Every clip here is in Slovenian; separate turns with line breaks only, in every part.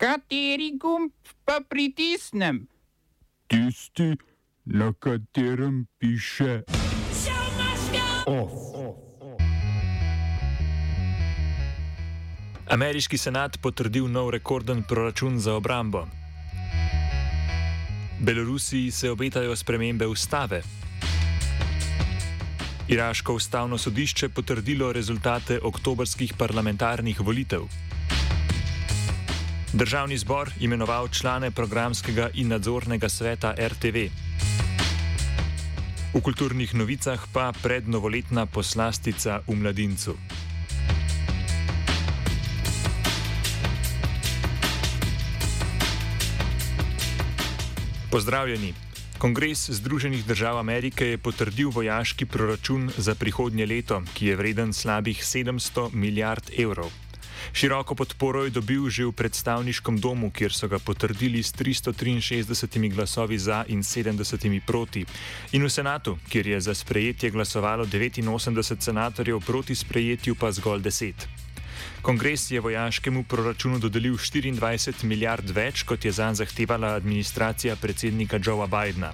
Kateri gumb pa pritisnem?
Tisti, na katerem piše OF.
Ameriški senat potrdil nov rekorden proračun za obrambo. Belorusiji se obetajo spremembe ustave. Iraško ustavno sodišče potrdilo rezultate oktobrskih parlamentarnih volitev. Državni zbor imenoval člane programskega in nadzornega sveta RTV. V kulturnih novicah pa prednovoletna poslastica v mladincu. Pozdravljeni. Kongres Združenih držav Amerike je potrdil vojaški proračun za prihodnje leto, ki je vreden slabih 700 milijard evrov. Široko podporo je dobil že v predstavniškem domu, kjer so ga potrdili s 363 glasovi za in 70 proti, in v senatu, kjer je za sprejetje glasovalo 89 senatorjev, proti sprejetju pa zgolj 10. Kongres je vojaškemu proračunu dodelil 24 milijard več, kot je zanj zahtevala administracija predsednika Joea Bidna.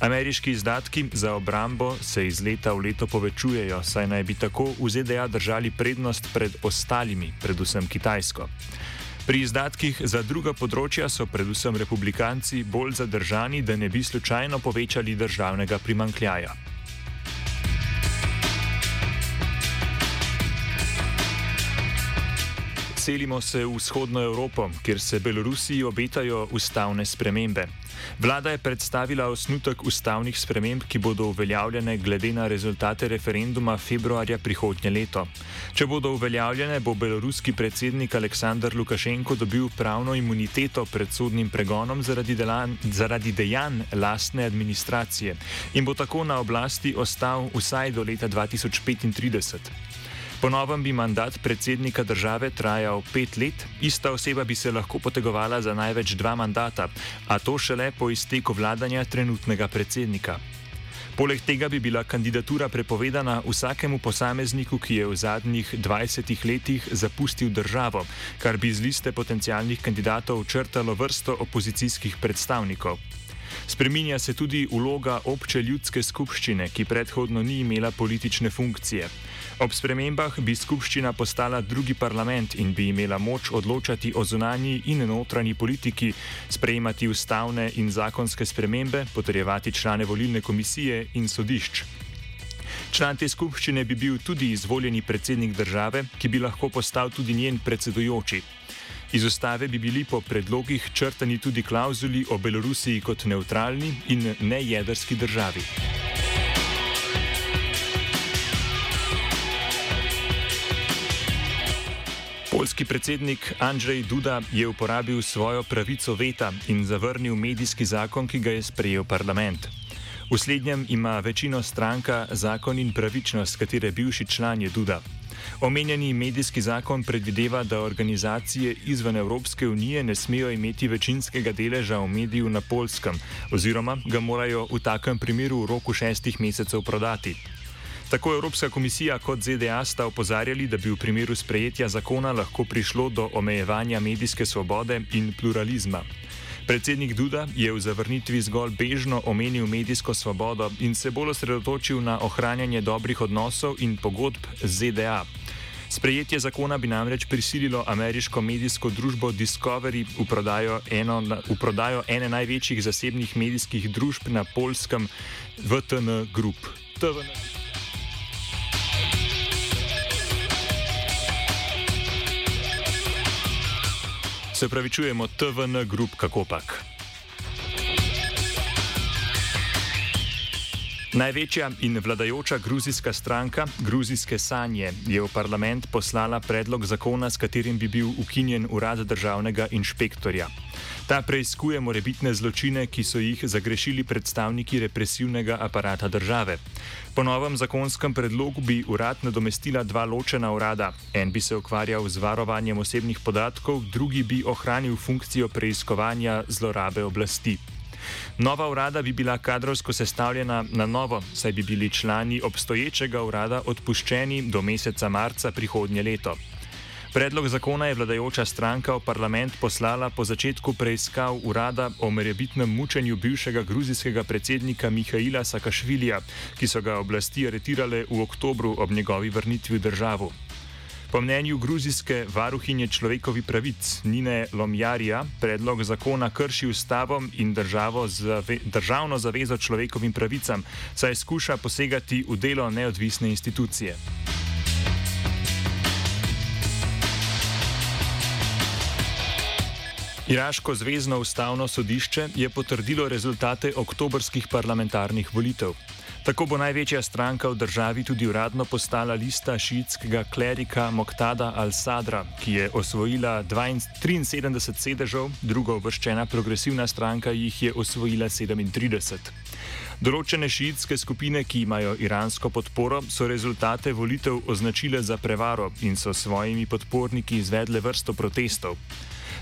Ameriški izdatki za obrambo se iz leta v leto povečujejo, saj naj bi tako v ZDA držali prednost pred ostalimi, predvsem Kitajsko. Pri izdatkih za druga področja so predvsem republikanci bolj zadržani, da ne bi slučajno povečali državnega primankljaja. Selimo se v vzhodno Evropo, kjer se Belorusiji obetajo ustavne spremembe. Vlada je predstavila osnutek ustavnih sprememb, ki bodo uveljavljene glede na rezultate referenduma februarja prihodnje leto. Če bodo uveljavljene, bo beloruski predsednik Aleksandr Lukašenko dobil pravno imuniteto pred sodnim pregonom zaradi, delan, zaradi dejanj lastne administracije in bo tako na oblasti ostal vsaj do leta 2035. Ponovem bi mandat predsednika države trajal pet let, ista oseba bi se lahko potegovala za največ dva mandata, a to šele po izteku vladanja trenutnega predsednika. Poleg tega bi bila kandidatura prepovedana vsakemu posamezniku, ki je v zadnjih 20 letih zapustil državo, kar bi z liste potencijalnih kandidatov črtalo vrsto opozicijskih predstavnikov. Spreminja se tudi vloga obče ljudske skupščine, ki predhodno ni imela politične funkcije. Ob spremembah bi skupščina postala drugi parlament in bi imela moč odločati o zunanji in notranji politiki, sprejemati ustavne in zakonske spremembe, potrjevati člane volilne komisije in sodišč. Član te skupščine bi bil tudi izvoljeni predsednik države, ki bi lahko postal tudi njen predsedujoči. Iz ustave bi bili po predlogih črtani tudi klauzuli o Belorusiji kot neutralni in nejedrski državi. Polski predsednik Andrzej Duda je uporabil svojo pravico veta in zavrnil medijski zakon, ki ga je sprejel parlament. V slednjem ima večino stranka Zakon in pravičnost, katere bivši član je Duda. Omenjeni medijski zakon predvideva, da organizacije izven Evropske unije ne smejo imeti večinskega deleža v mediju na polskem, oziroma ga morajo v takem primeru v roku šestih mesecev prodati. Tako Evropska komisija kot ZDA sta opozarjali, da bi v primeru sprejetja zakona lahko prišlo do omejevanja medijske svobode in pluralizma. Predsednik Duda je v zavrnitvi zgolj bežno omenil medijsko svobodo in se bolj osredotočil na ohranjanje dobrih odnosov in pogodb z ZDA. Sprejetje zakona bi namreč prisililo ameriško medijsko družbo Discovery v prodajo, eno, v prodajo ene največjih zasebnih medijskih družb na polskem VTN Group. TVN. Se pravi, čujemo TVN Group, kako pak. Največja in vladajoča gruzijska stranka, Gruzijske sanje, je v parlament poslala predlog zakona, s katerim bi bil ukinjen urad državnega inšpektorja. Ta preizkuje morebitne zločine, ki so jih zagrešili predstavniki represivnega aparata države. Po novem zakonskem predlogu bi urad nadomestila dva ločena urada. En bi se ukvarjal z varovanjem osebnih podatkov, drugi bi ohranil funkcijo preiskovanja zlorabe oblasti. Nova urada bi bila kadrovsko sestavljena na novo, saj bi bili člani obstoječega urada odpuščeni do meseca marca prihodnje leto. Predlog zakona je vladajoča stranka v parlament poslala po začetku preiskav urada o merebitnem mučenju bivšega gruzijskega predsednika Mihajla Sakašvilija, ki so ga oblasti aretirale v oktobru ob njegovi vrnitvi v državo. Po mnenju gruzijske varuhinje človekovih pravic Nine Lomjarja, predlog zakona krši ustavo in zave, državno zavezo človekovim pravicam, saj skuša posegati v delo neodvisne institucije. Iraško zvezdno ustavno sodišče je potrdilo rezultate oktobrskih parlamentarnih volitev. Tako bo največja stranka v državi tudi uradno postala lista šiitskega klerika Moktada al-Sadra, ki je osvojila 73 sedežev, druga uvrščena progresivna stranka jih je osvojila 37. Določene šiitske skupine, ki imajo iransko podporo, so rezultate volitev označile za prevaro in so svojimi podporniki izvedle vrsto protestov.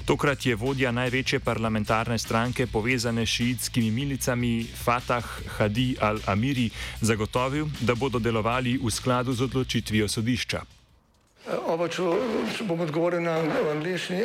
Tokrat je vodja največje parlamentarne stranke povezane s šiitskimi milicami Fatah Hadi al-Amiri zagotovil, da bodo delovali v skladu z odločitvijo sodišča.
Oba, če, če bom odgovoril na angliški.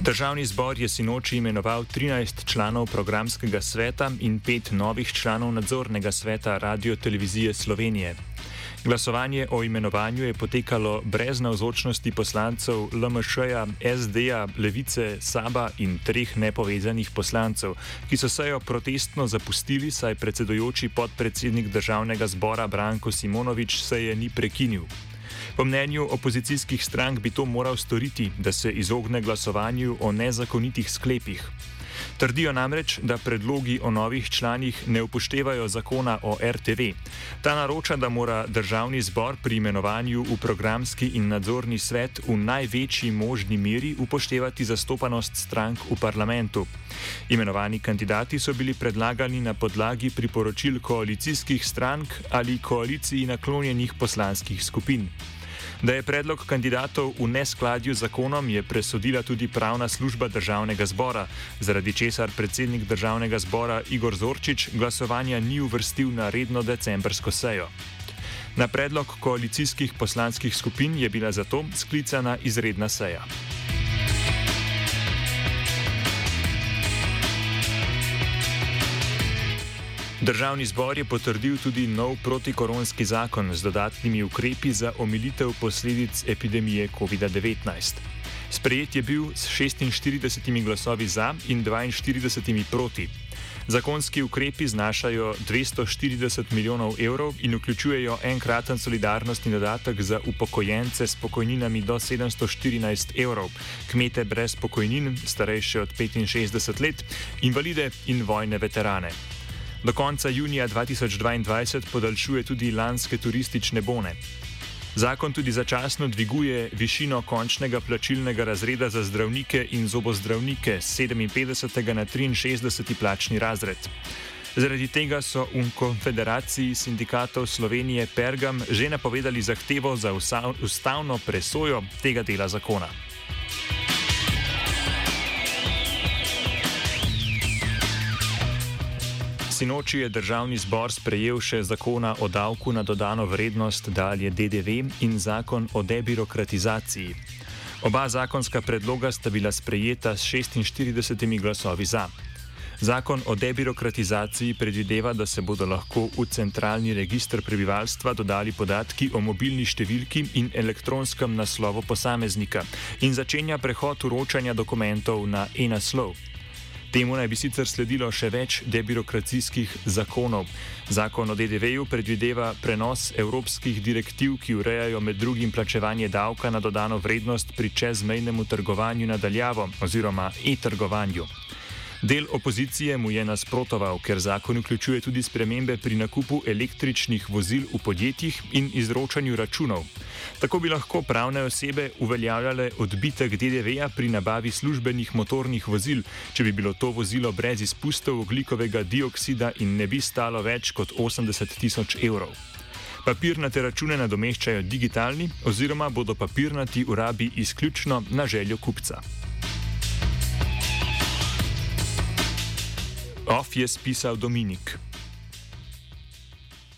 Državni zbor je sinoči imenoval 13 članov programskega sveta in 5 novih članov nadzornega sveta Radio Televizije Slovenije. Glasovanje o imenovanju je potekalo brez navzočnosti poslancev LMŠ-ja, SD-ja, Levice, Saba in treh nepovezanih poslancev, ki so sejo protestno zapustili, saj predsedujoči podpredsednik državnega zbora Branko Simonovič se je ni prekinil. Po mnenju opozicijskih strank bi to moral storiti, da se izogne glasovanju o nezakonitih sklepih. Trdijo namreč, da predlogi o novih članih ne upoštevajo zakona o RTV. Ta naroča, da mora državni zbor pri imenovanju v programski in nadzorni svet v največji možni meri upoštevati zastopanost strank v parlamentu. Imenovani kandidati so bili predlagani na podlagi priporočil koalicijskih strank ali koaliciji naklonjenih poslanskih skupin. Da je predlog kandidatov v neskladju z zakonom, je presodila tudi pravna služba državnega zbora, zaradi česar predsednik državnega zbora Igor Zorčič glasovanja ni uvrstil na redno decembrsko sejo. Na predlog koalicijskih poslanskih skupin je bila zato sklicana izredna seja. Državni zbor je potrdil tudi nov protikoronski zakon z dodatnimi ukrepi za omilitev posledic epidemije COVID-19. Sprejet je bil s 46 glasovi za in 42 proti. Zakonski ukrepi znašajo 240 milijonov evrov in vključujejo enkraten solidarnostni dodatek za upokojence s pokojninami do 714 evrov, kmete brez pokojnin, starejše od 65 let, invalide in vojne veterane. Do konca junija 2022 podaljšuje tudi lanske turistične bone. Zakon tudi začasno dviguje višino končnega plačilnega razreda za zdravnike in zobozdravnike z 57. na 63. plačni razred. Zaradi tega so v Konfederaciji sindikatov Slovenije Pergam že napovedali zahtevo za ustavno presojo tega dela zakona. Sinoči je državni zbor sprejel še zakona o davku na dodano vrednost, dalje DDV in zakon o debirokratizaciji. Oba zakonska predloga sta bila sprejeta s 46 glasovi za. Zakon o debirokratizaciji predvideva, da se bodo lahko v centralni registr prebivalstva dodali podatki o mobilni številki in elektronskem naslovu posameznika in začenja prehod uročanja dokumentov na e-naslov. Temu naj bi sicer sledilo še več debirokracijskih zakonov. Zakon o DDV-ju predvideva prenos evropskih direktiv, ki urejajo med drugim plačevanje davka na dodano vrednost pri čezmejnem trgovanju nadaljavo oziroma e-trgovanju. Del opozicije mu je nasprotoval, ker zakon vključuje tudi spremembe pri nakupu električnih vozil v podjetjih in izročanju računov. Tako bi lahko pravne osebe uveljavljale odbitek DDV-ja pri nabavi službenih motornih vozil, če bi bilo to vozilo brez izpustov oglikovega dioksida in ne bi stalo več kot 80 tisoč evrov. Papirnate račune nadomeščajo digitalni, oziroma bodo papirnati urabi izključno na željo kupca. Off je spisal Dominik.